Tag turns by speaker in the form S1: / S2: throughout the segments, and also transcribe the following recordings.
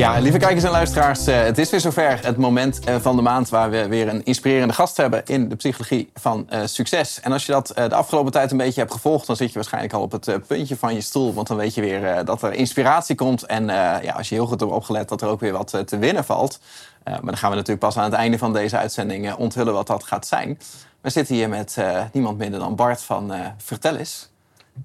S1: Ja, lieve kijkers en luisteraars, eh, het is weer zover. Het moment eh, van de maand waar we weer een inspirerende gast hebben in de psychologie van uh, succes. En als je dat de afgelopen tijd een beetje hebt gevolgd, dan zit je waarschijnlijk al op het puntje van je stoel. Want dan weet je weer dat er inspiratie komt. En ja, als je heel goed hebt opgelet, dat er ook weer wat te winnen valt. maar dan gaan we natuurlijk pas aan het einde van deze uitzending onthullen wat dat gaat zijn. We zitten hier met niemand minder dan Bart van Vertel eens.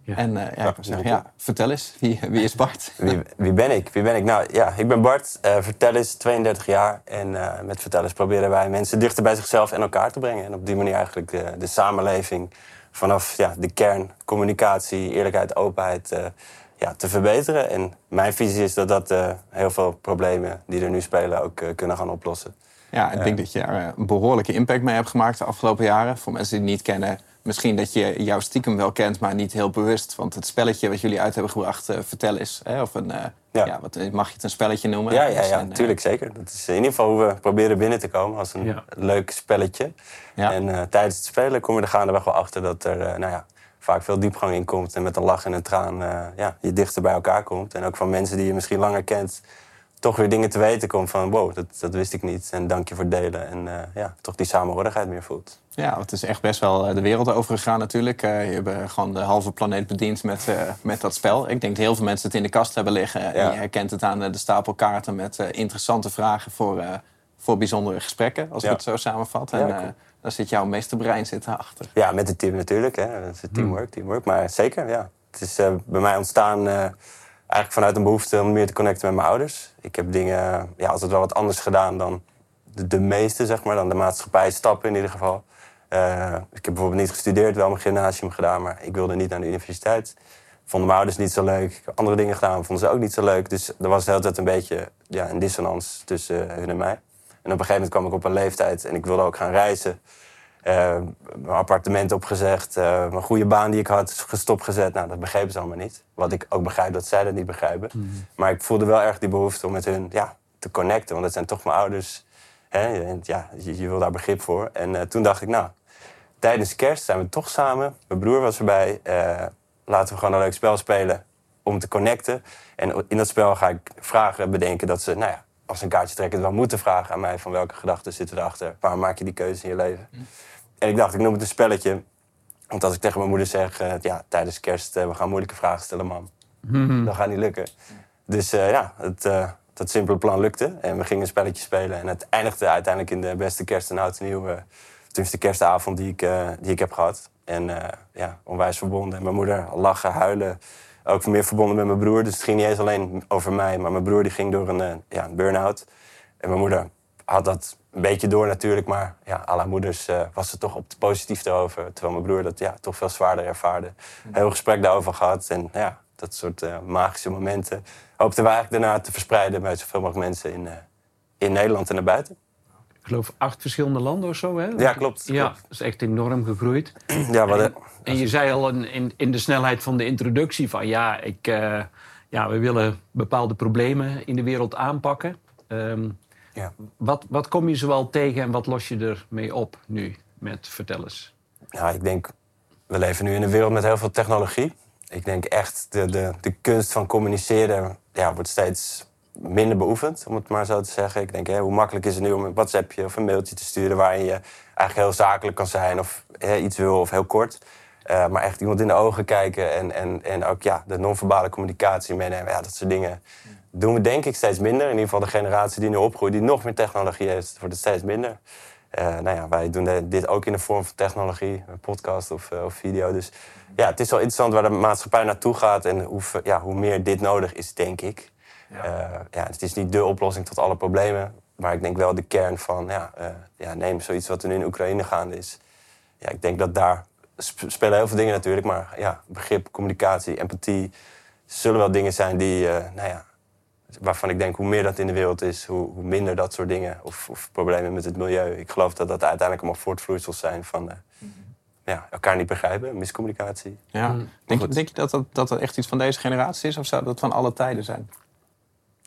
S1: Ja. En uh, ja, ik ja, vertel eens, wie, wie is Bart?
S2: wie, wie, ben ik? Wie ben ik? Nou ja, ik ben Bart, uh, vertel eens, 32 jaar. En uh, met vertel eens proberen wij mensen dichter bij zichzelf en elkaar te brengen. En op die manier eigenlijk de, de samenleving vanaf ja, de kern, communicatie, eerlijkheid, openheid ja, te verbeteren. En mijn visie is dat dat heel veel problemen die er nu spelen ook kunnen gaan oplossen.
S1: Ja, ik denk dat je er een behoorlijke impact mee hebt gemaakt de afgelopen jaren. Voor mensen die het niet kennen, misschien dat je jouw stiekem wel kent, maar niet heel bewust. Want het spelletje wat jullie uit hebben gebracht, uh, vertel eens. Hè, of een, uh, ja. wat, mag je het een spelletje noemen?
S2: Ja, ja, ja natuurlijk zeker. Dat is in ieder geval hoe we proberen binnen te komen als een leuk spelletje. En uh, tijdens het spelen kom je er gaandeweg wel achter dat er nou ja, vaak veel diepgang in komt. En met een lach en een traan ja, je dichter bij elkaar komt. En ook van mensen die je misschien langer kent toch weer dingen te weten komt van wow, dat, dat wist ik niet. En dank je voor het delen. En uh, ja, toch die samenhorigheid meer voelt.
S1: Ja, het is echt best wel eh, de wereld overgegaan natuurlijk. Uh, je hebt gewoon de halve planeet bediend met, uh, met dat spel. Ik denk dat heel veel mensen het in de kast hebben liggen. Ja. En je herkent het aan de stapel kaarten met interessante vragen voor, voor bijzondere gesprekken. Als ik het zo samenvat. En cool. daar zit jouw meesterbrein zitten achter.
S2: Ja, met het team natuurlijk. Hè. Het is teamwork, teamwork. Maar zeker, ja. Het is bij mij ontstaan eigenlijk vanuit een behoefte om meer te connecten met mijn ouders. Ik heb dingen ja, altijd wel wat anders gedaan dan de, de meeste, zeg maar, dan de maatschappij stappen in ieder geval. Uh, ik heb bijvoorbeeld niet gestudeerd, wel mijn gymnasium gedaan, maar ik wilde niet naar de universiteit. Vonden mijn ouders niet zo leuk. Ik heb andere dingen gedaan, vonden ze ook niet zo leuk. Dus er was de hele tijd een beetje ja, een dissonans tussen hun en mij. En op een gegeven moment kwam ik op een leeftijd en ik wilde ook gaan reizen. Uh, mijn appartement opgezegd, uh, mijn goede baan die ik had gestopt gezet. Nou, dat begrepen ze allemaal niet. Wat ik ook begrijp dat zij dat niet begrijpen. Mhm. Maar ik voelde wel erg die behoefte om met hun ja, te connecten. Want dat zijn toch mijn ouders. Hè? Ja, je, je, wil daar begrip voor. En uh, toen dacht ik, nou, tijdens kerst zijn we toch samen. Mijn broer was erbij. laten we gewoon een leuk spel spelen om te connecten. En in dat spel ga ik vragen bedenken dat ze, nou ja, als een kaartje trekken, wel moeten vragen aan mij van welke gedachten zitten erachter. Waarom maak je die keuze in je leven? Mhm. En ik dacht, ik noem het een spelletje. Want als ik tegen mijn moeder zeg, uh, ja, tijdens kerst, we gaan moeilijke vragen stellen, mam. Mm Dat gaat niet lukken. Dus ja, het, dat simpele plan lukte. En we gingen een spelletje spelen. En het eindigde uiteindelijk in de beste kerst en oud en nieuw. tenminste, de kerstavond die ik, die ik heb gehad. En ja, onwijs verbonden. En mijn moeder lachen, huilen. Ook meer verbonden met mijn broer. Dus het ging niet eens alleen over mij. Maar mijn broer die ging door een, ja, een burn-out. En mijn moeder had dat een beetje door natuurlijk, maar ja, alle moeders was het toch op het positief erover. Terwijl mijn broer dat ja, toch veel zwaarder ervaarde. Heel gesprek daarover gehad. En ja, dat soort uh, magische momenten hoopten we eigenlijk daarna te verspreiden bij zoveel mogelijk mensen in, uh, in Nederland en buiten.
S3: Ik geloof acht verschillende landen of zo, hè?
S2: Ja, klopt.
S3: Ja, dat is echt enorm gegroeid.
S2: ja, wat,
S3: en, en, je zei al in, in, de snelheid van de introductie van ja, ik, ja, we willen bepaalde problemen in de wereld aanpakken. Um, ja. Wat, wat kom je zoal tegen en wat los je ermee op nu met Vertel eens?
S2: Ja, ik denk, we leven nu in een wereld met heel veel technologie. Ik denk echt, de, de, de kunst van communiceren ja, wordt steeds minder beoefend, om het maar zo te zeggen. Ik denk, hè, hoe makkelijk is het nu om een WhatsAppje of een mailtje te sturen... waarin je eigenlijk heel zakelijk kan zijn of hè, iets wil of heel kort... Uh, maar echt iemand in de ogen kijken en, en, en ook ja, de non-verbale communicatie meenemen. Ja, dat soort dingen doen we denk ik steeds minder. In ieder geval de generatie die nu opgroeit, die nog meer technologie heeft, wordt het steeds minder. Uh, nou ja, wij doen dit ook in de vorm van technologie, een podcast of, uh, of, video. Dus ja, het is wel interessant waar de maatschappij naartoe gaat en hoe, ja, hoe meer dit nodig is, denk ik. Ja. Uh, ja, het is niet de oplossing tot alle problemen, maar ik denk wel de kern van, ja, ja, neem zoiets wat er nu in Oekraïne gaande is. Ja, ik denk dat daar spelen heel veel dingen natuurlijk, maar ja, begrip, communicatie, empathie zullen wel dingen zijn die, nou ja, waarvan ik denk hoe meer dat in de wereld is, hoe, hoe minder dat soort dingen of, of, problemen met het milieu. Ik geloof dat dat uiteindelijk allemaal voortvloeisels zijn van uh, ja, elkaar niet begrijpen, miscommunicatie.
S1: Ja. Mm. Denk, denk, je dat dat, dat echt iets van deze generatie is of zou dat van alle tijden zijn?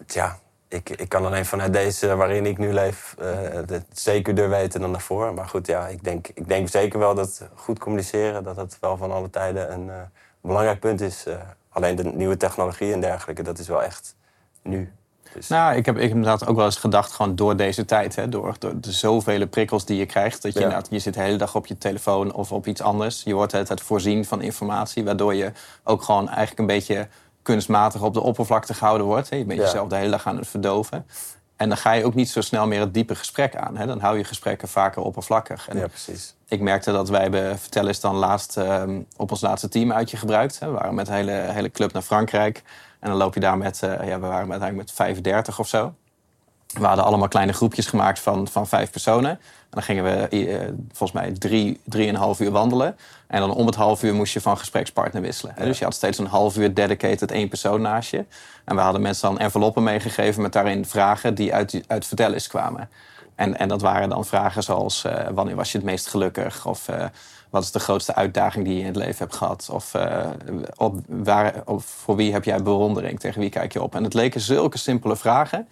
S2: Ja, ik, ik kan alleen vanuit deze waarin ik nu leef uh, het zekerder weten dan daarvoor. Maar goed, ja, ik denk, ik denk zeker wel dat goed communiceren, dat dat wel van alle tijden een belangrijk punt is. alleen de nieuwe technologie en dergelijke, dat is wel echt nu.
S1: Dus... Nou, ik heb, ik heb inderdaad ook wel eens gedacht, gewoon door deze tijd, hè, door, door de zoveel prikkels die je krijgt, dat je, ja. je zit de hele dag op je telefoon of op iets anders. Je wordt het, het voorzien van informatie, waardoor je ook gewoon eigenlijk een beetje kunstmatig op de oppervlakte gehouden wordt. Hè. Je bent jezelf de hele dag aan het verdoven. En dan ga je ook niet zo snel meer het diepe gesprek aan. Hè. Dan hou je gesprekken vaker oppervlakkig.
S2: En ja, precies.
S1: Ik merkte dat wij bij Vertel is dan laatst um, op ons laatste team uitje gebruikt. Hè. We waren met de hele, hele club naar Frankrijk. En dan loop je daar met, uh, ja, we waren uiteindelijk met 35 of zo. We hadden allemaal kleine groepjes gemaakt van, van vijf personen. En dan gingen we uh, volgens mij drie, drieënhalf uur wandelen. En dan om het half uur moest je van gesprekspartner wisselen. Ja. Dus je had steeds een half uur dedicated één persoon naast je. En we hadden mensen dan enveloppen meegegeven met daarin vragen die uit, uit vertellers kwamen. En, en dat waren dan vragen zoals uh, wanneer was je het meest gelukkig? Of uh, wat is de grootste uitdaging die je in het leven hebt gehad? Of, uh, op, waar, of voor wie heb jij bewondering? Tegen wie kijk je op? En het leken zulke simpele vragen.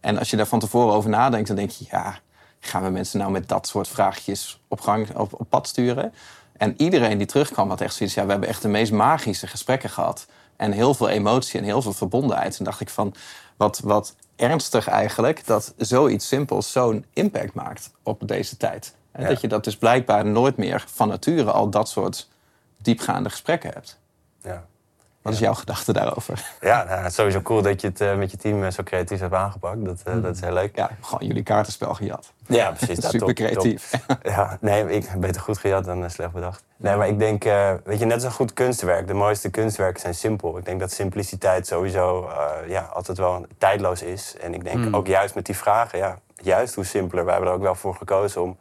S1: En als je daar van tevoren over nadenkt, dan denk je... ja, gaan we mensen nou met dat soort vraagjes op, gang, op, op pad sturen? En iedereen die terugkwam had echt zoiets... ja, we hebben echt de meest magische gesprekken gehad. En heel veel emotie en heel veel verbondenheid. En dacht ik van, wat, wat ernstig eigenlijk... dat zoiets simpels zo'n impact maakt op deze tijd. En dat je dat dus blijkbaar nooit meer van nature al dat soort diepgaande gesprekken hebt.
S2: Ja.
S1: Wat is jouw gedachte daarover?
S2: Ja, nou, het is sowieso cool dat je het uh, met je team uh, zo creatief hebt aangepakt. Dat, uh, mm. dat is heel leuk.
S1: Ja, gewoon jullie kaartenspel gejat.
S2: Ja, precies.
S1: dat Super top, creatief.
S2: Top. Ja, nee, ik beter goed gejat dan slecht bedacht. Nee, maar ik denk, weet je, net een goed kunstwerk. De mooiste kunstwerken zijn simpel. Ik denk dat simpliciteit sowieso ja, altijd wel tijdloos is. En ik denk mm. ook juist met die vragen, ja, juist hoe simpeler. Wij hebben er ook wel voor gekozen om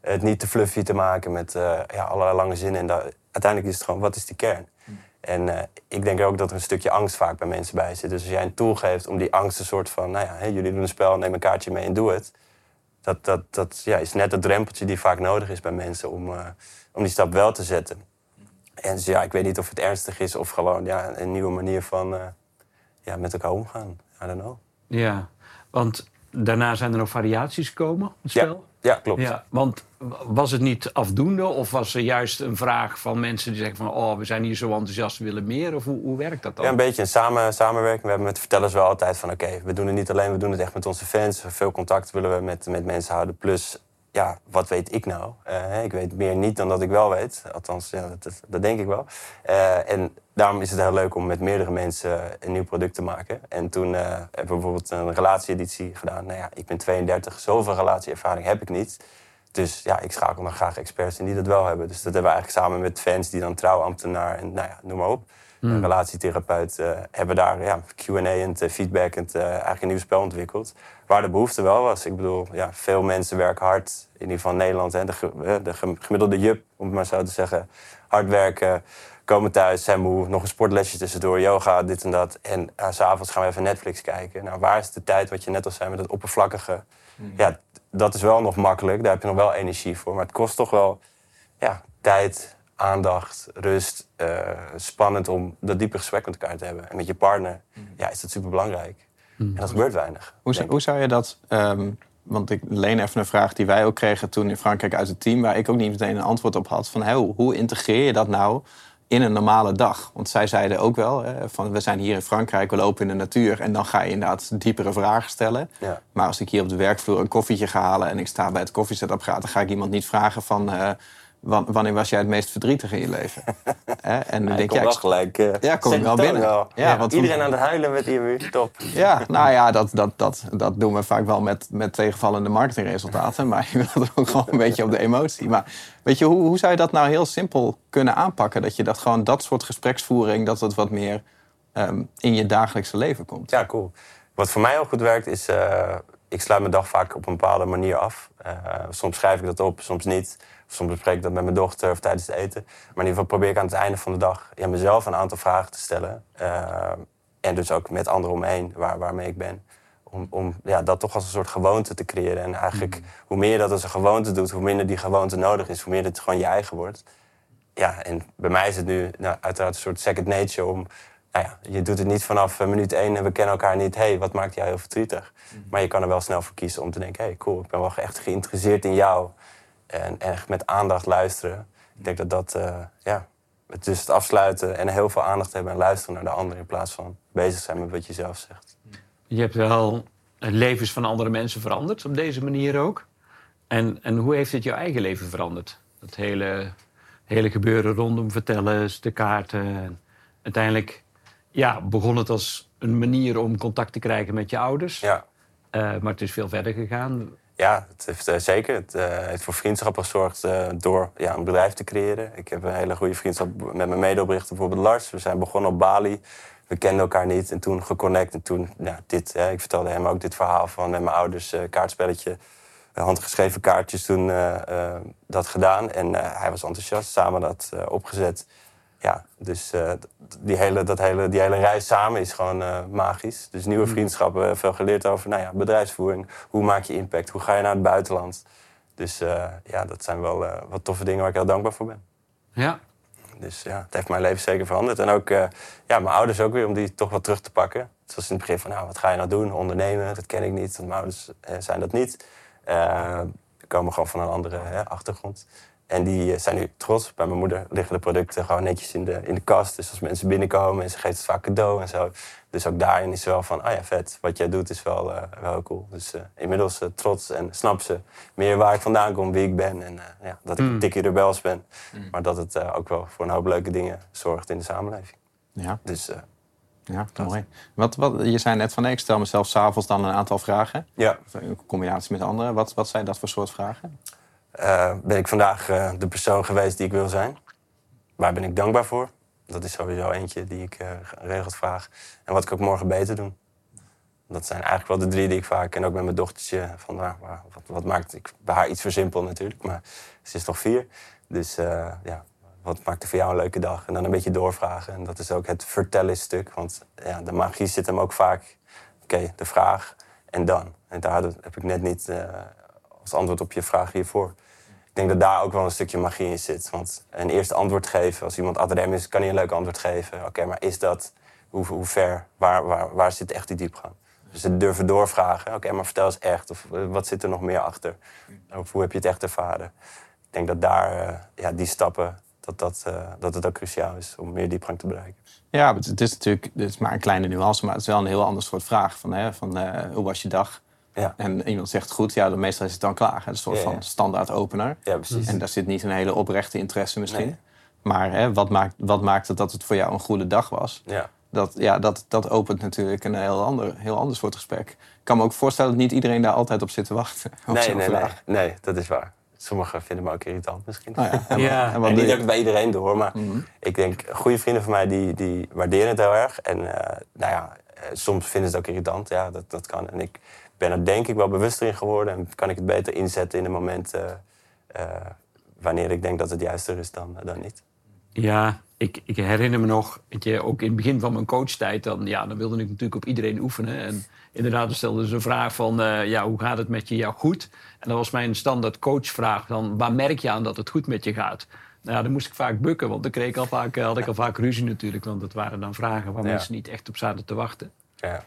S2: het niet te fluffy te maken met ja, allerlei lange zinnen. En dat, uiteindelijk is het gewoon, wat is die kern? Mm. En uh, ik denk ook dat er een stukje angst vaak bij mensen bij zit. Dus als jij een tool geeft om die angst een soort van... nou ja, hey, jullie doen een spel, neem een kaartje mee en doe het. Dat, dat, dat ja, is net het drempeltje die vaak nodig is bij mensen om, uh, om die stap wel te zetten. En dus ja, ik weet niet of het ernstig is of gewoon ja, een nieuwe manier van ja, met elkaar omgaan. I don't know.
S3: Ja, want daarna zijn er nog variaties gekomen, het spel?
S2: Ja, ja klopt.
S3: Ja, want was het niet afdoende of was er juist een vraag van mensen die zeggen van... oh, we zijn hier zo enthousiast, we willen meer? Of hoe, hoe werkt dat dan?
S2: Ja, een beetje een samen, samenwerking. We hebben met vertellers wel altijd van... oké, we doen het niet alleen, we doen het echt met onze fans. Veel contact willen we met, met mensen houden. Plus, ja, wat weet ik nou? Uh, ik weet meer niet dan dat ik wel weet. Althans, ja, dat, denk ik wel. Uh, en daarom is het heel leuk om met meerdere mensen een nieuw product te maken. En toen uh, hebben we bijvoorbeeld een relatie-editie gedaan. Nou ja, ik ben 32, zoveel relatieervaring heb ik niet. Dus ja, ik schakel dan graag experts in die dat wel hebben. Dus dat hebben we eigenlijk samen met fans die dan trouwambtenaar en nou ja, noem maar op. Mm. Een relatietherapeut uh, hebben daar ja, Q&A en feedback en uh, eigenlijk een nieuw spel ontwikkeld. Waar de behoefte wel was. Ik bedoel, ja, veel mensen werken hard. In ieder geval in Nederland. Hè, de, de gemiddelde jup, om het maar zo te zeggen. Hard werken, komen thuis, zijn moe. Nog een sportlesje tussendoor, yoga, dit en dat. En uh, s'avonds gaan we even Netflix kijken. Nou, waar is de tijd, wat je net al zei, met het oppervlakkige... Mm. Ja, dat is wel nog makkelijk. Daar heb je nog wel energie voor. Maar het kost toch wel ja, tijd, aandacht, rust. Uh, spannend om dat diepe gesprek met elkaar te hebben. En met je partner ja, is dat super belangrijk. En dat gebeurt weinig.
S1: Hoe, hoe zou je dat. Um, want ik leen even een vraag die wij ook kregen toen in Frankrijk uit het team, waar ik ook niet meteen een antwoord op had. Van hoe integreer je dat nou in een normale dag? Want zij zeiden ook wel, hè, van we zijn hier in Frankrijk, we lopen in de natuur en dan ga je inderdaad diepere vragen stellen.
S2: Ja.
S1: Maar als ik hier op de werkvloer een koffietje ga halen en ik sta bij het koffiezetapparaat, dan ga ik iemand niet vragen van uh, wanneer was jij het meest verdrietig in je leven?
S2: en dan denk ik wel gelijk. Uh,
S1: ja, kom ik wel binnen. Wel.
S2: Ja, ja, want iedereen aan het huilen met IMU, top.
S1: Ja, nou ja, dat, dat, dat, dat doen we vaak wel met, met tegenvallende marketingresultaten. Maar je wilt ook gewoon een beetje op de emotie. Maar weet je, hoe, hoe zou je dat nou heel simpel kunnen aanpakken? Dat je dat gewoon, dat soort gespreksvoering, dat het wat meer um, in je dagelijkse leven komt.
S2: Ja, cool. Wat voor mij heel goed werkt is, uh, ik sluit mijn dag vaak op een bepaalde manier af. Uh, soms schrijf ik dat op, soms niet. Soms bespreek ik dat met mijn dochter of tijdens het eten. Maar in ieder geval probeer ik aan het einde van de dag ja, mezelf een aantal vragen te stellen. Uh, en dus ook met anderen om me heen waar, waarmee ik ben. Om, om ja, dat toch als een soort gewoonte te creëren. En eigenlijk, hoe meer je dat als een gewoonte doet, hoe minder die gewoonte nodig is, hoe meer het gewoon je eigen wordt. Ja, en bij mij is het nu nou, uiteraard een soort second nature om nou ja, je doet het niet vanaf minuut één en we kennen elkaar niet. hey, wat maakt jou heel verdrietig? Mhm. Maar je kan er wel snel voor kiezen om te denken... hey, cool, ik ben wel echt geïnteresseerd in jou. En echt met aandacht luisteren. Ik denk dat dat, uh, ja, het dus het afsluiten en heel veel aandacht hebben en luisteren naar de ander in plaats van bezig zijn met wat je zelf zegt.
S3: Je hebt wel levens van andere mensen veranderd op deze manier ook. En, en hoe heeft het jouw eigen leven veranderd? Dat hele, hele gebeuren rondom vertellen, de kaarten. Uiteindelijk ja, begon het als een manier om contact te krijgen met je ouders. Ja. Uh, maar het is veel verder gegaan.
S2: Ja, het heeft, uh, zeker. Het uh, heeft voor vriendschap gezorgd door ja, een bedrijf te creëren. Ik heb een hele goede vriendschap met mijn medeoprichter, bijvoorbeeld Lars. We zijn begonnen op Bali. We kenden elkaar niet en toen geconnect. En toen, ja, dit, ik vertelde hem ook dit verhaal van met mijn ouders kaartspelletje handgeschreven kaartjes toen dat gedaan. En hij was enthousiast, samen dat opgezet ja, dus uh, die, hele, dat hele, die hele reis samen is gewoon uh, magisch. Dus nieuwe mm. vriendschappen, veel geleerd over nou ja, bedrijfsvoering. Hoe maak je impact? Hoe ga je naar het buitenland? Dus uh, ja, dat zijn wel wat toffe dingen waar ik heel dankbaar voor ben.
S3: Ja.
S2: Dus ja, het heeft mijn leven zeker veranderd. En ook ja, mijn ouders ook weer, om die toch wat terug te pakken. Het was in het begin van, nou, wat ga je nou doen? Ondernemen, dat ken ik niet. Want mijn ouders zijn dat niet. komen gewoon van een andere achtergrond. En die eh, zijn nu trots. Bij mijn moeder liggen de producten gewoon netjes in de, in de kast. Dus als mensen binnenkomen en ze geeft het vaak cadeau en zo. Dus ook daarin is ze wel van, ah ja, vet. Wat jij doet is wel, uh, wel cool. Dus uh, inmiddels uh, trots en snap ze meer waar ik vandaan kom, wie ik ben. En ja, dat ik mm. een tikje rebels ben. Mm. Maar dat het ook wel voor een hoop leuke dingen zorgt in de samenleving.
S1: Ja. Dus... Ja, mooi. Wat, wat, je zei net van nee, ik stel mezelf s'avonds dan een aantal vragen.
S2: Ja.
S1: In combinatie met anderen. Wat, wat zijn dat voor soort vragen?
S2: Uh, ben ik vandaag uh, de persoon geweest die ik wil zijn. Waar ben ik dankbaar voor? Dat is sowieso eentje die ik uh, geregeld vraag. En wat kan ik morgen beter doen? Dat zijn eigenlijk wel de drie die ik vaak... en ook met mijn dochtertje, van, nou, wat, maakt... Ik bij haar iets versimpel natuurlijk, maar ze is nog vier. Dus ja, wat maakt er voor jou een leuke dag? En dan een beetje doorvragen. En dat is ook het vertellen stuk. Want ja, de magie zit hem ook vaak... Oké, de vraag en dan. En daar heb ik net niet als antwoord op je vraag hiervoor denk dat daar ook wel een stukje magie in zit. Want een eerste antwoord geven, als iemand adrem is, kan hij een leuk antwoord geven. Oké, maar is dat, hoe, hoe ver, waar, waar, waar zit echt die diepgang? Dus het durven doorvragen. Oké, maar vertel eens echt. Of eh, wat zit er nog meer achter? Of hoe heb je het echt ervaren? Ik denk dat daar, uh, ja, die stappen, dat, dat, uh, dat het ook cruciaal is om meer diepgang te bereiken.
S1: Ja, het is natuurlijk het is maar een kleine nuance, maar het is wel een heel ander soort vraag. Van, hè, van hoe was je dag? Ja. En iemand zegt goed, ja, dan meestal is het dan klaar. Een soort van standaard opener.
S2: Ja, precies.
S1: En daar zit niet een hele oprechte interesse misschien. Maar hè, wat, maakt, wat maakt het dat het voor jou een goede dag was?
S2: Ja.
S1: Dat, ja, dat, dat opent natuurlijk een heel ander, heel ander soort gesprek. Ik kan me ook voorstellen dat niet iedereen daar altijd op zit te wachten.
S2: nee, nee, nee, nee, dat is waar. Sommigen vinden me ook irritant misschien.
S1: Oh ja. En,
S2: ja. En, niet ook bij iedereen door, maar mhm. ik denk, goede vrienden van mij die, die waarderen het heel erg. En uh, nou ja, eh, soms vinden ze het ook irritant. Ja, dat, dat kan. En ik ben er denk ik wel bewuster in geworden en kan ik het beter inzetten in een moment uh, wanneer ik denk dat het juister is dan, dan niet.
S3: Ja, ik, ik, herinner me nog, je, ook in het begin van mijn coachtijd, dan, ja, dan wilde ik natuurlijk op iedereen oefenen. En inderdaad, stelden ze een vraag van, uh, ja, hoe gaat het met je? Ja, goed. En dat was mijn standaard coachvraag dan, waar merk je aan dat het goed met je gaat? Nou ja, dan moest ik vaak bukken, want dan kreeg ik al vaak, had ik al vaak ruzie natuurlijk. Want het waren dan vragen waar mensen niet echt op zaten te wachten.
S2: Ja.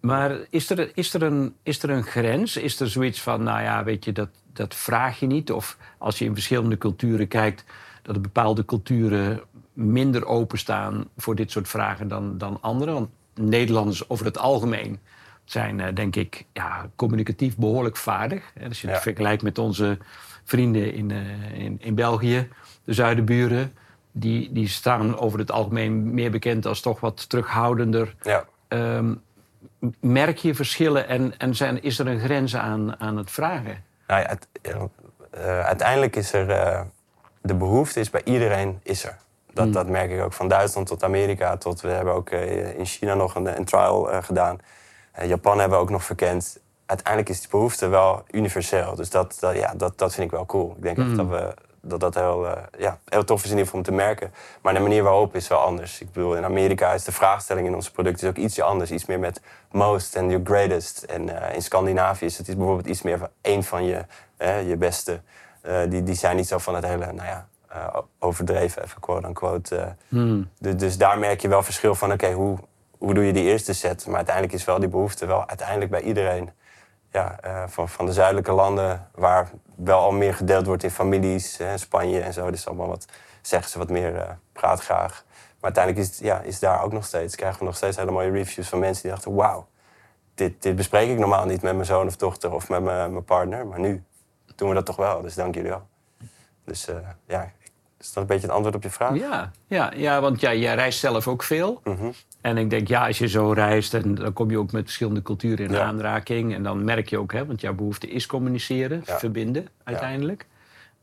S3: Maar is er, is, er een, is er een grens? Is er zoiets van, nou ja, weet je, dat, dat vraag je niet? Of als je in verschillende culturen kijkt, dat er bepaalde culturen minder openstaan voor dit soort vragen dan, dan andere? Want Nederlanders over het algemeen zijn, uh, denk ik, ja, communicatief behoorlijk vaardig. Als je het vergelijkt met onze vrienden in, uh, in, in België, de zuidenburen, die, die staan over het algemeen meer bekend als toch wat terughoudender.
S2: Ja.
S3: Um, merk je verschillen en, en zijn, is er een grens aan, aan het vragen?
S2: Nou ja, uh, uiteindelijk is er uh, de behoefte is bij iedereen is er. Dat, hmm. dat merk ik ook van Duitsland tot Amerika. Tot we hebben ook uh, in China nog een, een trial gedaan. Japan hebben we ook nog verkend. Uiteindelijk is die behoefte wel universeel. Dus dat, dat, ja, dat, dat vind ik wel cool. Ik denk mm. dat we dat dat heel, uh, ja, heel tof is in ieder geval om te merken. Maar de manier waarop is wel anders. Ik bedoel, in Amerika is de vraagstelling in onze producten ook ietsje anders. Iets meer met most en your greatest. En uh, in Scandinavië is het bijvoorbeeld iets meer van één van je, je beste. die, die zijn niet zo van het hele, nou ja, overdreven, even quote-unquote. Hmm. Dus, dus, daar merk je wel verschil van, oké, hoe, hoe doe je die eerste set? Maar uiteindelijk is wel die behoefte wel uiteindelijk bij iedereen ja, van, van de zuidelijke landen, waar wel al meer gedeeld wordt in families, hè, Spanje en zo. Dus allemaal wat, zeggen ze wat meer uh, praat graag. Maar uiteindelijk is, ja, is daar ook nog steeds, krijgen we nog steeds hele mooie reviews van mensen die dachten: wauw, dit, dit bespreek ik normaal niet met mijn zoon of dochter of met mijn, partner. Maar nu doen we dat toch wel, dus dank jullie wel. Dus uh, ja, is dat een beetje het antwoord op je vraag?
S3: Ja, ja, ja want ja, jij reist zelf ook veel. Mm En ik denk, ja, als je zo reist, en dan kom je ook met verschillende culturen in aanraking. En dan merk je ook, hè, want jouw behoefte is communiceren, verbinden uiteindelijk.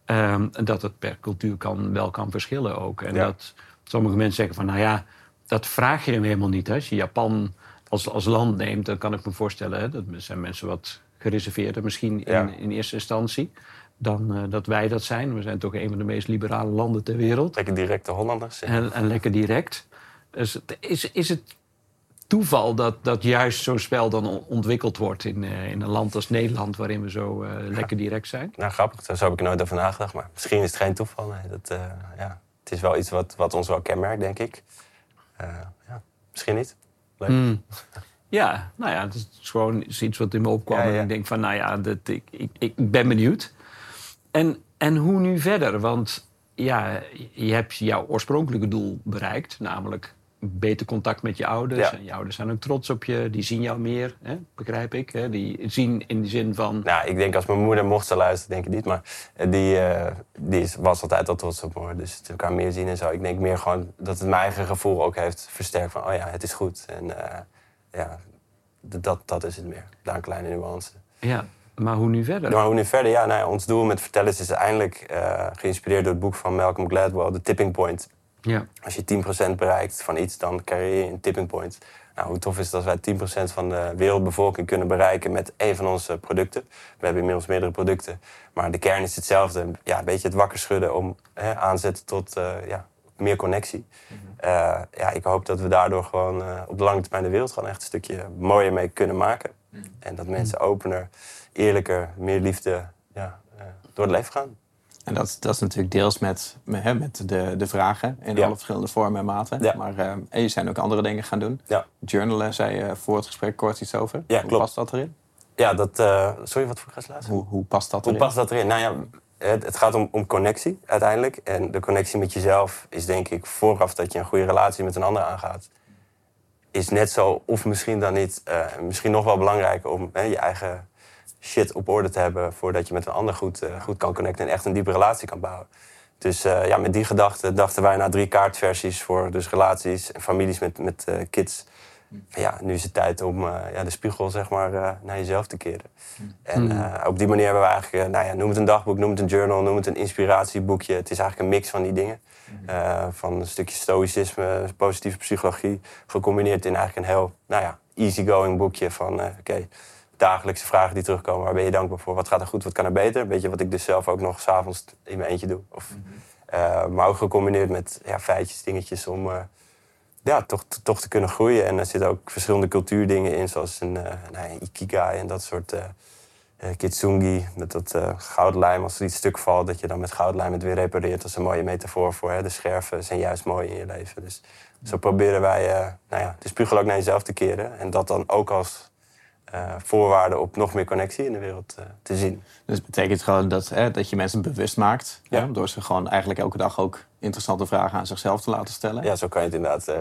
S3: Um, dat het per cultuur kan, wel kan verschillen ook. En dat sommige mensen zeggen van, nou ja, dat vraag je hem helemaal niet. Hè. Als je Japan als, als land neemt, dan kan ik me voorstellen... Hè, dat zijn mensen wat gereserveerder misschien in, in eerste instantie... dan uh, dat wij dat zijn. We zijn toch een van de meest liberale landen ter wereld.
S2: Lekker directe Hollanders.
S3: En, en lekker direct. Dus is, is het toeval dat, dat juist zo'n spel dan ontwikkeld wordt in, uh, in een land als Nederland, waarin we zo uh, lekker direct zijn?
S2: Nou, grappig, daar heb ik nooit over nagedacht. Maar misschien is het geen toeval. Nee. Dat, uh, ja. Het is wel iets wat, wat ons wel kenmerkt, denk ik. ja, misschien niet. Leuk. Mm.
S3: Ja, nou ja, het is gewoon iets wat in me opkwam. En ik denk van, nou ja, dat, ik, ik, ik ben benieuwd. En, en hoe nu verder? Want ja, je hebt jouw oorspronkelijke doel bereikt, namelijk beter contact met je ouders. En je ouders zijn ook trots op je. Die zien jou meer, hè? begrijp ik. Hè? Die zien in de zin van...
S2: Nou, ik denk als mijn moeder mocht ze luisteren, denk ik niet. Maar eh, die, uh, die was altijd al trots op me. Dus we elkaar meer zien en zo. Ik denk meer gewoon dat het mijn eigen gevoel ook heeft versterkt. Van, oh ja, het is goed. En uh, ja, dat, dat is het meer. Daar een kleine nuance.
S3: Ja, maar hoe nu verder?
S2: Maar hoe nu verder? Ja, nou ja, ons doel met vertellen is uiteindelijk... geïnspireerd door het boek van Malcolm Gladwell, The Tipping Point ja. Als je 10% bereikt van iets, dan creëer je een tipping point. Nou, hoe tof is het als wij 10% van de wereldbevolking kunnen bereiken met één van onze producten. We hebben inmiddels meerdere producten, maar de kern is hetzelfde. Ja, een beetje het wakker schudden om hè, aanzetten tot uh, ja, meer connectie. Mm ja, ik hoop dat we daardoor gewoon uh, op de lange termijn de wereld gewoon echt een stukje mooier mee kunnen maken. Mhm. En dat mensen opener, eerlijker, meer liefde ja, door het leven gaan.
S1: En dat, dat is natuurlijk deels met, met, met de, de vragen in alle verschillende vormen en maten. Maar uh, en je zijn ook andere dingen gaan doen. Ja. Journalen zei je voor het gesprek kort iets over.
S2: Ja,
S1: hoe
S2: klopt.
S1: past dat erin?
S2: Ja, dat... Uh, sorry, wat voor laatst?
S1: Hoe, hoe past dat
S2: erin? Hoe past dat erin? Nou ja, het, het, gaat om, om connectie uiteindelijk. En de connectie met jezelf is denk ik vooraf dat je een goede relatie met een ander aangaat. Is net zo, of misschien dan niet, uh, misschien nog wel belangrijker om je eigen shit op orde te hebben voordat je met een ander goed, uh, goed kan connecten en echt een diepe relatie kan bouwen. Dus uh, ja, met die gedachte dachten wij na drie kaartversies voor dus relaties en families met, met uh, kids. Ja, nu is het tijd om ja, de spiegel zeg maar, naar jezelf te keren. En op die manier hebben we eigenlijk, nou ja, noem het een dagboek, noem het een journal, noem het een inspiratieboekje. Het is eigenlijk een mix van die dingen. van een stukje stoïcisme, positieve psychologie, gecombineerd in eigenlijk een heel nou ja, easygoing boekje van oké, dagelijkse vragen die terugkomen. Waar ben je dankbaar voor? Wat gaat er goed? Wat kan er beter? Weet je wat ik dus zelf ook nog s'avonds in mijn eentje doe. Of, mhm. uh, maar ook gecombineerd met ja, feitjes, dingetjes om uh, ja, toch, toch te kunnen groeien. En er zitten ook verschillende cultuurdingen in, zoals een, uh, nou, ikigai en dat soort kitsungi. Met dat goudlijm, als er iets stuk valt, dat je dan met goudlijm het weer repareert. Dat is een mooie metafoor voor. Hè? De scherven zijn juist mooi in je leven. Dus zo proberen wij nou ja, de spiegel ook naar jezelf te keren. En dat dan ook als uh, voorwaarden op nog meer connectie in de wereld uh, te zien.
S1: Dus het betekent gewoon dat, hè, dat je mensen bewust maakt. Ja. Hè, door ze gewoon eigenlijk elke dag ook interessante vragen aan zichzelf te laten stellen.
S2: Ja, zo kan je het inderdaad uh,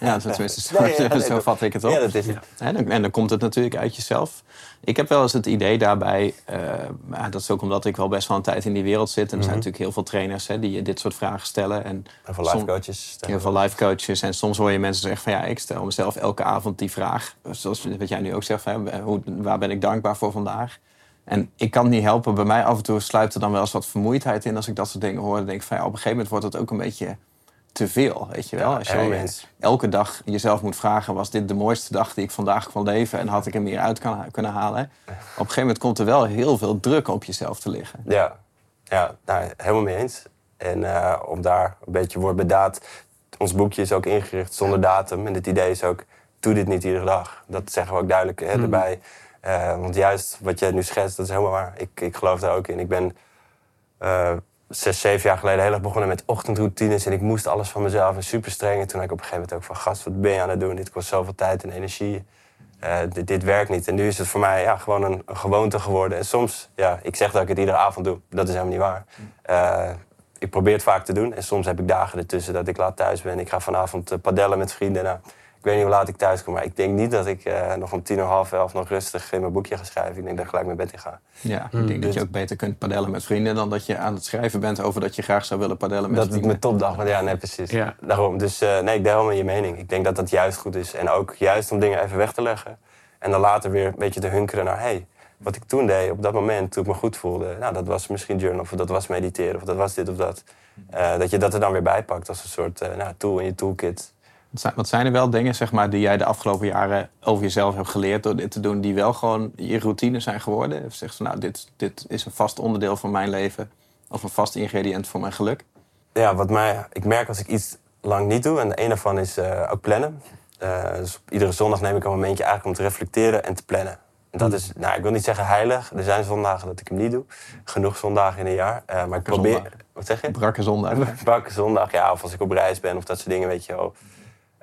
S1: Ja, tenminste, zo, nee, zo vat ik het op.
S2: Ja, dat is het.
S1: En, en dan komt het natuurlijk uit jezelf. Ik heb wel eens het idee daarbij, dat is ook omdat ik wel best wel een tijd in die wereld zit. En er zijn mhm. natuurlijk heel veel trainers hè, die dit soort vragen stellen. En
S2: heel veel life coaches.
S1: Heel veel life coaches. En soms hoor je mensen zeggen van ja, ik stel mezelf elke avond die vraag. Zoals wat jij nu ook zegt, hè, hoe, waar ben ik dankbaar voor vandaag? En ik kan het niet helpen. Bij mij af en toe sluit er dan wel eens wat vermoeidheid in als ik dat soort dingen hoor. Dan denk ik van ja, op een gegeven moment wordt het ook een beetje te veel, weet je wel. als je elke dag jezelf moet vragen, was dit de mooiste dag die ik vandaag kon leven en had ik er meer uit kan, kunnen halen? Op een gegeven moment komt er wel heel veel druk op jezelf te liggen.
S2: Ja, ja nou, helemaal mee eens. En uh, om daar een beetje woord bij daad. Ons boekje is ook ingericht zonder datum. En het idee is ook, doe dit niet iedere dag. Dat zeggen we ook duidelijk hè, mm. erbij. Uh, want juist wat jij nu schetst, dat is helemaal waar. Ik, ik geloof daar ook in. Ik ben uh, zes, zeven jaar geleden heel erg begonnen met ochtendroutines. En ik moest alles van mezelf en super streng. En toen had ik op een gegeven moment ook van... gast, wat ben je aan het doen? Dit kost zoveel tijd en energie. Uh, dit, werkt niet. En nu is het voor mij ja, gewoon een, gewoonte geworden. En soms, ja, ik zeg dat ik het iedere avond doe. Dat is helemaal niet waar. Ik probeer het vaak te doen. En soms heb ik dagen ertussen dat ik laat thuis ben. Ik ga vanavond padellen met vrienden. Nou, weet niet hoe laat ik thuis kom, maar ik denk niet dat ik uh, nog om tien uur half elf nog rustig in mijn boekje ga schrijven. Ik denk dat ik gelijk mijn bed in ga.
S1: Ja, ik denk dat je dus- ook beter kunt padellen met vrienden dan dat je aan het schrijven bent over dat je graag zou willen padellen met
S2: dat
S1: vrienden.
S2: Dat is mijn topdag, maar ja, nee, precies. Ja. Daarom. Dus uh, nee, ik deel helemaal je mening. Ik denk dat dat juist goed is. En ook juist om dingen even weg te leggen. En dan later weer een beetje te hunkeren naar, hey, wat ik toen deed op dat moment, toen ik me goed voelde, nou, dat was misschien journal, of dat was mediteren, of dat was dit of dat. Uh, dat je dat er dan weer bij pakt als een soort uh, nou, tool in je toolkit.
S1: Wat zijn er wel dingen zeg maar, die jij de afgelopen jaren over jezelf hebt geleerd door dit te doen, die wel gewoon je routine zijn geworden? Of zeg je, nou, dit, dit is een vast onderdeel van mijn leven of een vast ingrediënt voor mijn geluk?
S2: Ja, wat mij, ik merk als ik iets lang niet doe, en een daarvan is uh, ook plannen. Uh, dus iedere zondag neem ik een momentje eigenlijk om te reflecteren en te plannen. En dat is, nou, ik wil niet zeggen heilig. Er zijn zondagen dat ik hem niet doe. Genoeg zondagen in een jaar. Uh, maar ik probeer.
S1: Zondag.
S2: Wat zeg je?
S1: Brakke zondag.
S2: Brakke zondag, ja. Of als ik op reis ben of dat soort dingen, weet je wel.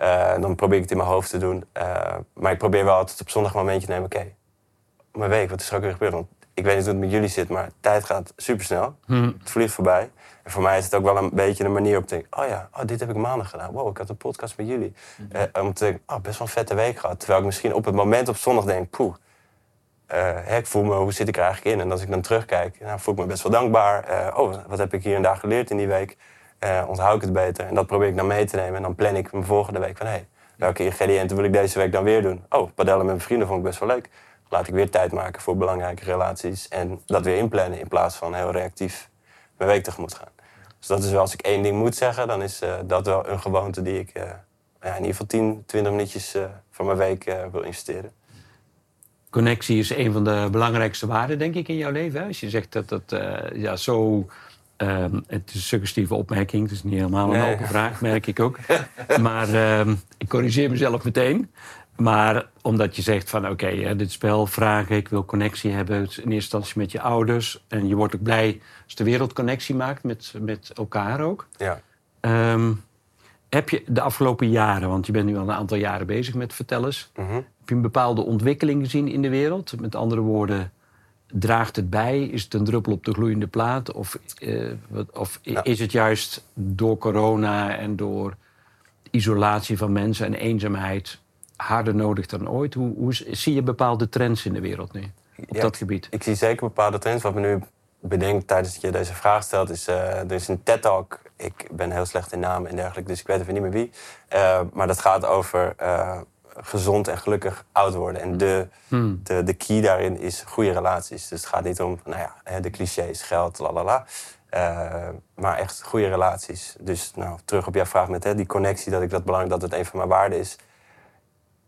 S2: Uh, dan probeer ik het in mijn hoofd te doen. Uh, maar ik probeer wel altijd op zondag een momentje te nemen. Oké, okay, mijn week, wat is er ook weer gebeurd? Want ik weet niet hoe het met jullie zit, maar tijd gaat supersnel. Hmm. Het vliegt voorbij. En voor mij is het ook wel een beetje een manier om te denken... oh ja, oh, dit heb ik maandag gedaan. Wow, ik had een podcast met jullie. Mm -hmm. om te denken, oh, best wel een vette week gehad. Terwijl ik misschien op het moment op zondag denk... poeh, ik voel me, hoe zit ik er eigenlijk in? En als ik dan terugkijk, nou, voel ik me best wel dankbaar. Oh, wat heb ik hier en daar geleerd in die week? Uh, onthoud ik het beter? En dat probeer ik dan mee te nemen. En dan plan ik mijn volgende week van... hé, hey, welke ingrediënten wil ik deze week dan weer doen? Oh, padellen met mijn vrienden vond ik best wel leuk. Laat ik weer tijd maken voor belangrijke relaties. En dat weer inplannen in plaats van heel reactief mijn week tegemoet gaan. Dus dat is wel, als ik één ding moet zeggen, dan is dat wel een gewoonte die ik ja, in ieder geval 10, 20 minuutjes van mijn week wil investeren.
S3: Connectie is een van de belangrijkste waarden, denk ik, in jouw leven. Hè? Als je zegt dat dat ja, zo. Uh, het is een suggestieve opmerking, het is niet helemaal een nee. open vraag, merk ik ook. maar uh, ik corrigeer mezelf meteen. Maar omdat je zegt van oké, okay, dit spel vragen, ik wil connectie hebben, in eerste instantie met je ouders. En je wordt ook blij als de wereld connectie maakt met, met elkaar ook.
S2: Ja.
S3: Um, heb je de afgelopen jaren, want je bent nu al een aantal jaren bezig met vertellers,
S2: mm -hmm.
S3: heb je een bepaalde ontwikkeling gezien in de wereld? Met andere woorden, draagt het bij? Is het een druppel op de gloeiende plaat? Of, uh, of is het juist door corona en door isolatie van mensen en eenzaamheid harder nodig dan ooit? Hoe, hoe zie je bepaalde trends in de wereld nu op
S2: ja,
S3: dat gebied?
S2: Ik, ik zie zeker bepaalde trends. Wat me nu bedenkt tijdens dat je deze vraag stelt, is uh, er is een TED-talk. Ik ben heel slecht in namen en dergelijke, dus ik weet even niet meer wie. Uh, maar dat gaat over gezond en gelukkig oud worden. En de,
S3: hmm.
S2: de, de key daarin is goede relaties. Dus het gaat niet om nou ja, de clichés, geld, lalala. maar echt goede relaties. Dus nou, terug op jouw vraag met hè, die connectie, dat ik dat belangrijk dat het een van mijn waarden is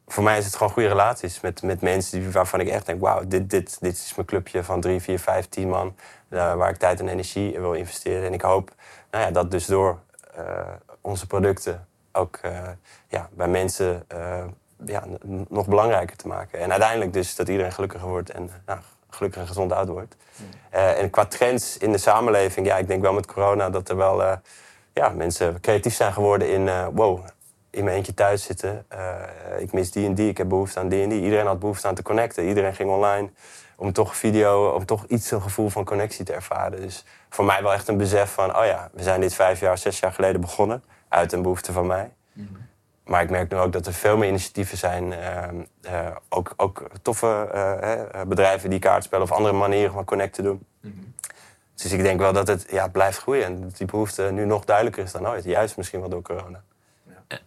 S2: voor mij is het gewoon goede relaties met, met mensen die, waarvan ik echt denk: wauw, dit, dit, dit is mijn clubje van drie, vier, vijf, tien man. Uh, waar ik tijd en energie in wil investeren. En ik hoop nou ja, dat dus door uh, onze producten ook ja, bij mensen ja, nog belangrijker te maken. En uiteindelijk dus dat iedereen gelukkiger wordt en nou, gelukkig en gezond oud wordt. en qua trends in de samenleving, ja, ik denk wel met corona dat er wel ja, mensen creatief zijn geworden in wow in mijn eentje thuis zitten. Ik mis die en die, ik heb behoefte aan die en die. Iedereen had behoefte aan te connecten. Iedereen ging online om toch video, om toch iets een gevoel van connectie te ervaren. Dus voor mij wel echt een besef van, oh ja, we zijn dit vijf jaar, zes jaar geleden begonnen. Uit een behoefte van mij.
S1: Mm -hmm.
S2: Maar ik merk nu ook dat er veel meer initiatieven zijn. Uh, uh, ook, ook toffe bedrijven die kaartspellen of andere manieren van connecten doen.
S1: Mm -hmm.
S2: Dus ik denk wel dat het ja, blijft groeien. En dat die behoefte nu nog duidelijker is dan ooit. Juist misschien wel door corona.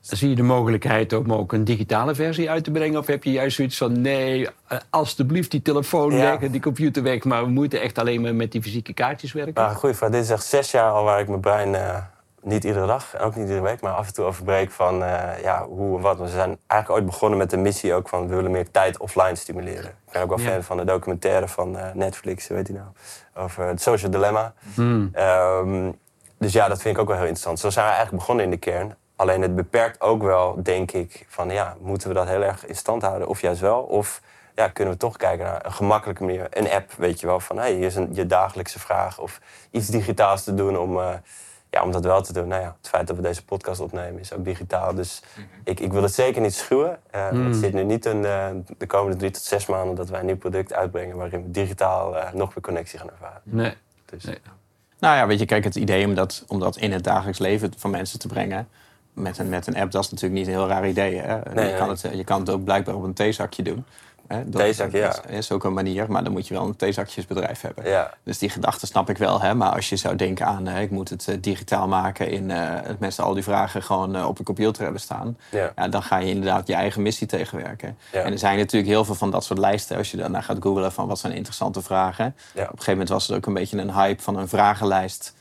S3: Zie je de mogelijkheid om ook een digitale versie uit te brengen? Of heb je juist zoiets van: nee, alstublieft die telefoon
S2: Ja.
S3: weg en die computer weg, maar we moeten echt alleen maar met die fysieke kaartjes werken?
S2: Maar goeie vraag. Dit is echt zes jaar al waar ik mijn brein eh, niet iedere dag en ook niet iedere week, maar af en toe overbreek van eh, ja, hoe en wat. We zijn eigenlijk ooit begonnen met de missie ook van we willen meer tijd offline stimuleren. Ik ben ook wel
S3: Ja.
S2: fan van de documentaire van eh, Netflix, heet die nou? Over het social dilemma.
S3: Hmm.
S2: Ehm, dus ja, dat vind ik ook wel heel interessant. Zo zijn we eigenlijk begonnen in de kern. Alleen het beperkt ook wel, denk ik, van ja, moeten we dat heel erg in stand houden? Of juist wel? Of ja, kunnen we toch kijken naar een gemakkelijke manier. Een app, weet je wel, van hey, hier is een, je dagelijkse vraag. Of iets digitaals te doen om, uh, ja, om dat wel te doen. Nou ja, het feit dat we deze podcast opnemen is ook digitaal. Dus mhm. ik, ik wil het zeker niet schuwen. Uh, Het zit nu niet in de komende drie tot zes maanden dat wij een nieuw product uitbrengen waarin we digitaal nog meer connectie gaan ervaren.
S3: Nee. Dus, nee.
S1: Nou ja, weet je, kijk, het idee om dat, om dat in het dagelijks leven van mensen te brengen met een, met een app, dat is natuurlijk niet een heel raar idee. Hè? je, kan het, je kan het ook blijkbaar op een theezakje doen.
S2: Theezak, ja.
S1: Dat is ook een manier, maar dan moet je wel een theezakjesbedrijf hebben.
S2: Ja.
S1: Dus die gedachte snap ik wel. Hè? Maar als je zou denken aan, hè, ik moet het eh, digitaal maken... in uh, het mensen al die vragen gewoon uh, op de computer hebben staan...
S2: Ja.
S1: ja. dan ga je inderdaad je eigen missie tegenwerken. En er zijn natuurlijk heel veel van dat soort lijsten. Als je daarna gaat googlen van wat zijn interessante vragen. Op een gegeven moment was het ook een beetje een hype van een vragenlijst...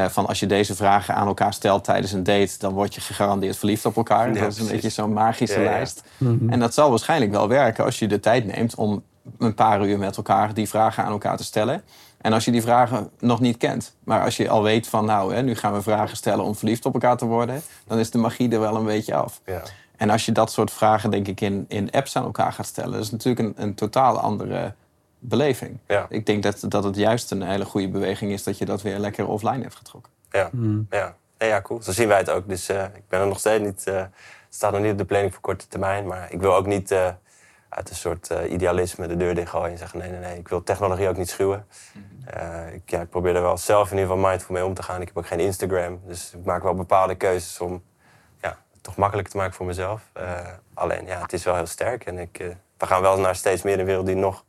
S1: Uh, van als je deze vragen aan elkaar stelt tijdens een date, dan word je gegarandeerd verliefd op elkaar. dat is een beetje zo'n magische lijst. En dat zal waarschijnlijk wel werken als je de tijd neemt om een paar uur met elkaar die vragen aan elkaar te stellen. En als je die vragen nog niet kent, maar als je al weet van nou, hè, nu gaan we vragen stellen om verliefd op elkaar te worden, dan is de magie er wel een beetje af.
S2: Ja.
S1: En als je dat soort vragen, denk ik, in, in apps aan elkaar gaat stellen, dat is natuurlijk een, een totaal andere beleving.
S2: Ja.
S1: Ik denk dat, dat het juist een hele goede beweging is dat je dat weer lekker offline hebt getrokken.
S2: Ja,
S3: Hmm.
S2: ja. ja cool. Zo zien wij het ook. Dus uh, ik ben er nog steeds niet. Uh, het staat nog niet op de planning voor korte termijn. Maar ik wil ook niet uh, uit een soort idealisme de deur dichtgooien en zeggen: nee, nee, nee. Ik wil technologie ook niet schuwen. ik, ja, ik probeer er wel zelf in ieder geval mindful mee om te gaan. Ik heb ook geen Instagram. Dus ik maak wel bepaalde keuzes om ja, het toch makkelijker te maken voor mezelf. alleen, ja, het is wel heel sterk. En ik, we gaan wel naar steeds meer een wereld die nog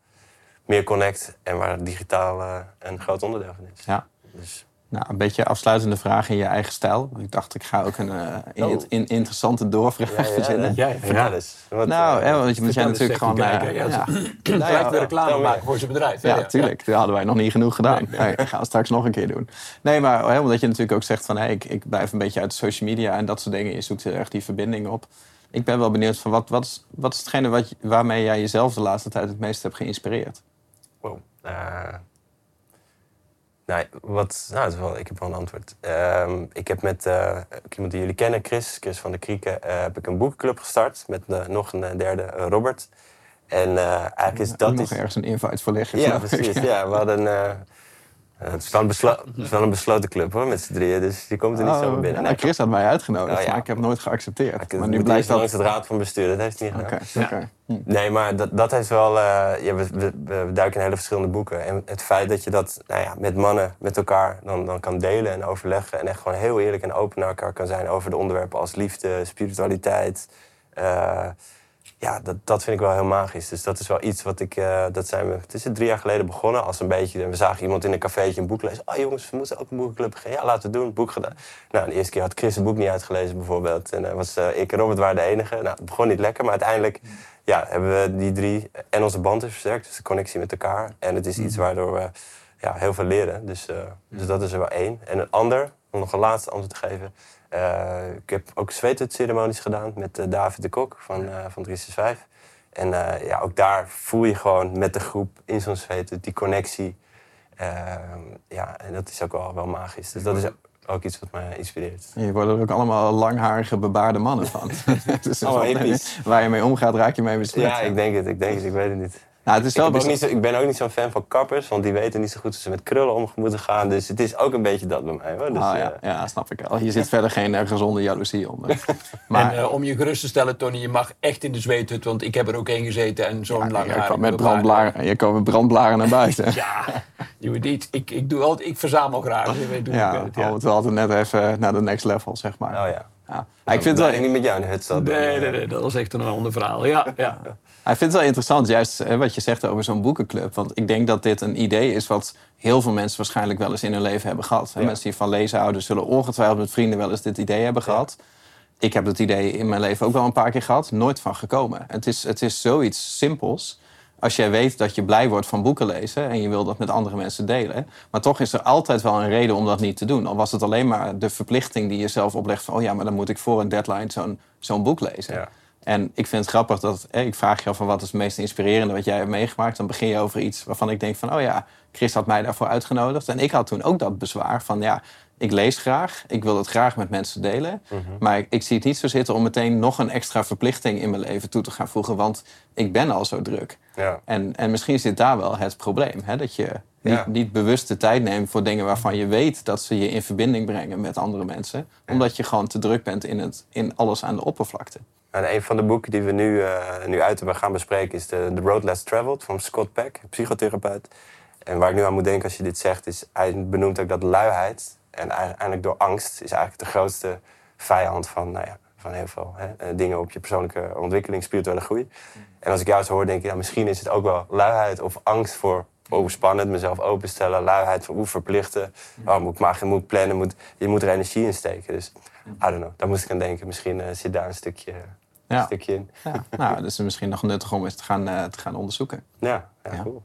S2: meer connect en waar digitaal uh, een groot onderdeel van is.
S1: Ja.
S2: Dus.
S1: Nou, een beetje afsluitende vraag in je eigen stijl. Ik dacht, ik ga ook een uh, in, in, interessante doorvraag
S2: ja, ja,
S1: verzinnen.
S2: Ja, ja, dus.
S1: Wat, nou, uh, want je moet jij natuurlijk gewoon... Uh,
S3: kijken, ja, ja. Nou, reclame maken voor zijn bedrijf.
S1: Ja, tuurlijk. Dat hadden wij nog niet genoeg gedaan. Nee, gaan we straks nog een keer doen. Nee, maar hè, omdat je natuurlijk ook zegt van... Hey, ik, ik blijf een beetje uit de social media en dat soort dingen. Je zoekt echt die verbinding op. Ik ben wel benieuwd van wat, wat, is, wat is hetgene wat, waarmee jij jezelf de laatste tijd het meest hebt geïnspireerd?
S2: Wow. Uh, nou, wat, nou, wel, ik heb wel een antwoord. Uh, ik heb met uh, iemand die jullie kennen, Chris, Chris van de Krieken, uh, heb ik een boekenclub gestart met nog een derde, Robert. En eigenlijk is dat...
S1: nog ergens een invite voor leggen.
S2: Ja, precies. Ja, we hadden het, is wel een het is wel een besloten club hoor, met z'n drieën. Dus die komt er niet
S1: oh,
S2: zo binnen.
S1: Nou, Chris had mij uitgenodigd, oh, ja. maar ik heb het nooit geaccepteerd.
S2: Ja, maar nu blijft dat... langs het raad van bestuur, dat heeft hij niet gedaan.
S1: Okay, okay.
S2: Hm. Nee, maar dat, dat heeft wel... Uh, ja, we, we, we, duiken in hele verschillende boeken. En het feit dat je dat nou ja, met mannen, met elkaar dan, dan kan delen en overleggen... en echt gewoon heel eerlijk en open naar elkaar kan zijn... over de onderwerpen als liefde, spiritualiteit... Uh, ja, dat, dat vind ik wel heel magisch. Dus dat is wel iets wat ik... Uh, dat zijn we, het is drie jaar geleden begonnen als een beetje... We zagen iemand in een cafeetje een boek lezen. Oh jongens, we moeten ook een boekenclub beginnen. Ja, laten we doen. Boek gedaan. Nou, de eerste keer had Chris het boek niet uitgelezen bijvoorbeeld. En uh, was, uh, ik en Robert waren de enige. Nou, het begon niet lekker, maar uiteindelijk... Ja, hebben we die drie... En onze band is versterkt, dus de connectie met elkaar. En het is iets waardoor we ja, heel veel leren. Dus, dus dat is er wel één. En een ander, om nog een laatste antwoord te geven... Uh, ik heb ook zweetwitceremonies gedaan met uh, David de Kok van, uh, van 365. En ja, ook daar voel je gewoon met de groep in zo'n zweet die connectie. ja, en dat is ook wel, wel magisch. Dus dat is ook iets wat mij inspireert.
S1: Je wordt er ook allemaal langharige, bebaarde mannen van. dus
S2: oh,
S1: waar je mee omgaat, raak je mee besmet.
S2: Ja, ik denk het, ik denk het, ik weet het niet.
S1: Nou, het is wel
S2: ik, ben ook niet zo, ik ben ook niet zo'n fan van kappers, want die weten niet zo goed hoe ze met krullen om moeten gaan. Dus het is ook een beetje dat bij mij. Hoor. Dus,
S1: oh, ja. ja, snap ik wel. Hier zit verder geen uh, gezonde jaloezie onder.
S3: maar, en uh, om je gerust te stellen, Tony, je mag echt in de zweethut, want ik heb er ook één gezeten en zo'n ja, lang
S1: Je kwam met brandblaren, je kwam met brandblaren naar buiten.
S3: ja, je weet niet. Ik, ik, doe altijd, ik verzamel graag. Je weet, doe
S1: ja,
S3: ik het, ja.
S1: altijd, altijd net even naar de next level, zeg maar.
S2: Oh ja.
S1: Ja. Nou, ik vind het wel...
S2: niet met jou in de hut.
S3: Nee, nee, nee, dat was echt een ander verhaal. Ja, ja.
S1: Ik vind het wel interessant, juist hè, wat je zegt over zo'n boekenclub. Want ik denk dat dit een idee is wat heel veel mensen waarschijnlijk wel eens in hun leven hebben gehad. Ja. Mensen die van lezen houden zullen ongetwijfeld met vrienden wel eens dit idee hebben gehad. Ik heb het idee in mijn leven ook wel een paar keer gehad. Nooit van gekomen. Het is, het is zoiets simpels. Als jij weet dat je blij wordt van boeken lezen en je wil dat met andere mensen delen. Maar toch is er altijd wel een reden om dat niet te doen. Al was het alleen maar de verplichting die je zelf oplegt van... oh ja, maar dan moet ik voor een deadline zo'n zo'n boek lezen.
S2: Ja.
S1: En ik vind het grappig dat eh, ik vraag je af van wat is het meest inspirerende wat jij hebt meegemaakt. Dan begin je over iets waarvan ik denk van oh ja, Chris had mij daarvoor uitgenodigd. En ik had toen ook dat bezwaar van ja, ik lees graag, ik wil het graag met mensen delen.
S2: Mhm.
S1: Maar ik, ik zie het niet zo zitten om meteen nog een extra verplichting in mijn leven toe te gaan voegen. Want ik ben al zo druk.
S2: Ja.
S1: En, en misschien zit daar wel het probleem. Hè? Dat je niet,
S2: Ja.
S1: niet bewust de tijd neemt voor dingen waarvan je weet dat ze je in verbinding brengen met andere mensen. Omdat je gewoon te druk bent in, het, in alles aan de oppervlakte.
S2: En een van de boeken die we nu, eh, nu uit hebben gaan bespreken is de, The Road Less Traveled van Scott Peck, psychotherapeut. En waar ik nu aan moet denken als je dit zegt, is hij benoemt ook dat luiheid en eigenlijk door angst is eigenlijk de grootste vijand van, nou ja, van heel veel hè, eh, dingen op je persoonlijke ontwikkeling, spirituele groei. En als ik jou zo hoor, denk ik, ja, misschien is het ook wel luiheid of angst voor overspannend, mezelf openstellen, luiheid voor hoe verplichten. Oh, moet ik maar moet ik plannen, moet, je moet er energie in steken. Dus I don't know, daar moest ik aan denken. Misschien eh, zit daar een stukje,
S1: Ja.
S2: een stukje in.
S1: Ja, nou, dat is misschien nog nuttig om eens te gaan, eh, te gaan onderzoeken.
S2: Ja, ja,
S1: Ja.
S2: cool.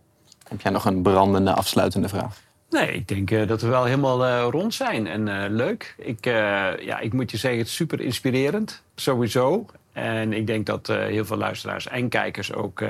S1: Heb jij nog een brandende, afsluitende vraag?
S3: Nee, ik denk eh, dat we wel helemaal eh, rond zijn. En eh, leuk. Ik, eh, ja, ik moet je zeggen, het is super inspirerend. Sowieso. En ik denk dat eh, heel veel luisteraars en kijkers ook...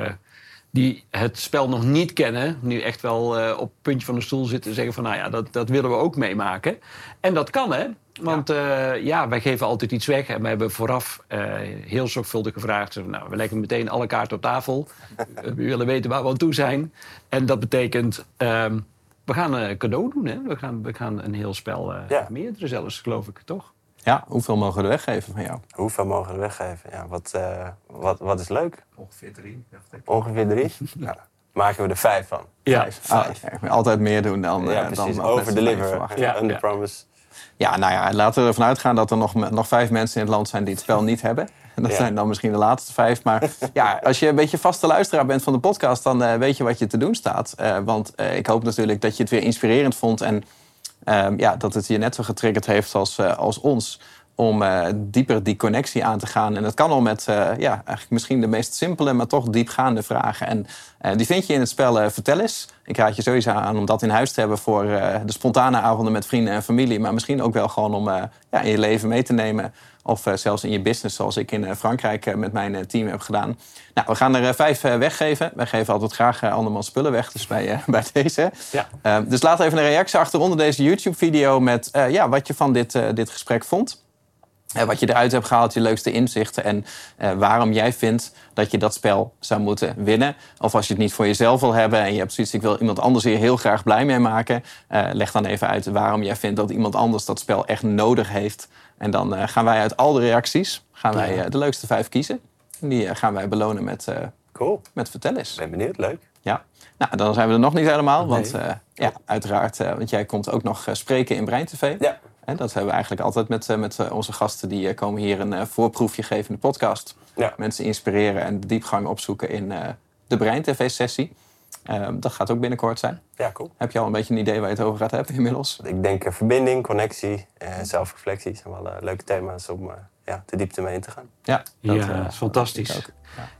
S3: eh, die het spel nog niet kennen... nu echt wel eh, op het puntje van de stoel zitten en zeggen van... nou ja, dat, dat willen we ook meemaken. En dat kan, hè? Want ja. ja, wij geven altijd iets weg. En we hebben vooraf eh, heel zorgvuldig gevraagd... nou, we leggen meteen alle kaarten op tafel. we willen weten waar we aan toe zijn. En dat betekent... ehm, we gaan een cadeau doen, hè? We gaan, we gaan een heel spel, eh
S2: Ja.
S3: meerdere zelfs, geloof ik, toch?
S1: Ja, hoeveel mogen we er weggeven van jou?
S2: Hoeveel mogen we weggeven? Ja, wat, eh, wat, wat is leuk?
S3: Ongeveer drie, dacht ik.
S2: Ongeveer drie? nou, maken we er vijf van.
S3: Ja,
S1: Vijf. Ah, ja, altijd meer doen dan,
S2: Ja,
S1: eh,
S2: precies. Overdeliver.
S1: verwachten.
S2: Ja,
S3: Ja,
S2: under
S3: ja.
S2: promise.
S1: Ja, nou ja, laten we ervan uitgaan dat er nog, nog vijf mensen in het land zijn die het spel niet hebben. En dat
S2: Ja.
S1: zijn dan misschien de laatste vijf. Maar ja, als je een beetje vaste luisteraar bent van de podcast, dan eh, weet je wat je te doen staat. Eh, want eh, ik hoop natuurlijk dat je het weer inspirerend vond. En ja, dat het je net zo getriggerd heeft als, eh, als ons. Om eh, dieper die connectie aan te gaan. En dat kan al met eh, ja, eigenlijk misschien de meest simpele, maar toch diepgaande vragen. En eh, die vind je in het spel Vertel eens. Ik raad je sowieso aan om dat in huis te hebben voor de spontane avonden met vrienden en familie. Maar misschien ook wel gewoon om ja, in je leven mee te nemen. Of zelfs in je business, zoals ik in Frankrijk met mijn team heb gedaan. Nou, we gaan er vijf weggeven. Wij geven altijd graag andermans spullen weg, dus bij, bij deze.
S3: Ja.
S1: Eh, dus laat even een reactie achter onder deze YouTube-video met ja, wat je van dit, dit gesprek vond. Eh, wat je eruit hebt gehaald, je leukste inzichten en eh, waarom jij vindt dat je dat spel zou moeten winnen. Of als je het niet voor jezelf wil hebben en je hebt zoiets, ik wil iemand anders hier heel graag blij mee maken. eh, leg dan even uit waarom jij vindt dat iemand anders dat spel echt nodig heeft. En dan gaan wij uit al de reacties gaan wij, de leukste vijf kiezen. En die gaan wij belonen met,
S2: Cool.
S1: met Vertel eens.
S2: Ben benieuwd. Leuk.
S1: Ja, nou, dan zijn we er nog niet helemaal.
S3: Nee.
S1: Want ja, uiteraard, want jij komt ook nog spreken in Brein TV.
S2: Ja.
S1: En dat hebben we eigenlijk altijd met, eh, met eh, onze gasten. Die eh, komen hier een voorproefje geven in de podcast.
S2: Ja.
S1: Mensen inspireren en diepgang opzoeken in de Brein TV-sessie. Ehm, dat gaat ook binnenkort zijn.
S2: Ja, cool.
S1: Heb je al een beetje een idee waar je het over gaat hebben inmiddels?
S2: Ik denk verbinding, connectie, eh, zelfreflectie zijn wel leuke thema's om ja, de diepte mee in te gaan.
S1: Ja,
S3: Ja,
S1: eh,
S3: dat is fantastisch.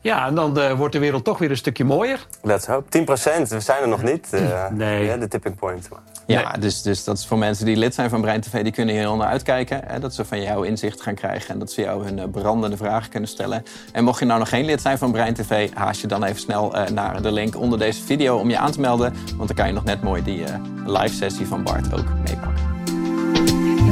S3: Ja, en dan eh, wordt de wereld toch weer een stukje mooier.
S2: Let's hope. 10%, we zijn er nog niet. eh,
S3: Nee.
S2: de tipping point. Maar
S1: Ja, dus, dus dat is voor mensen die lid zijn van Brein TV, die kunnen hier heel naar uitkijken. Hè, dat ze van jou inzicht gaan krijgen en dat ze jou hun brandende vragen kunnen stellen. En mocht je nou nog geen lid zijn van Brein TV, haast je dan even snel eh, naar de link onder deze video om je aan te melden. Want dan kan je nog net mooi die eh, live sessie van Bart ook meepakken.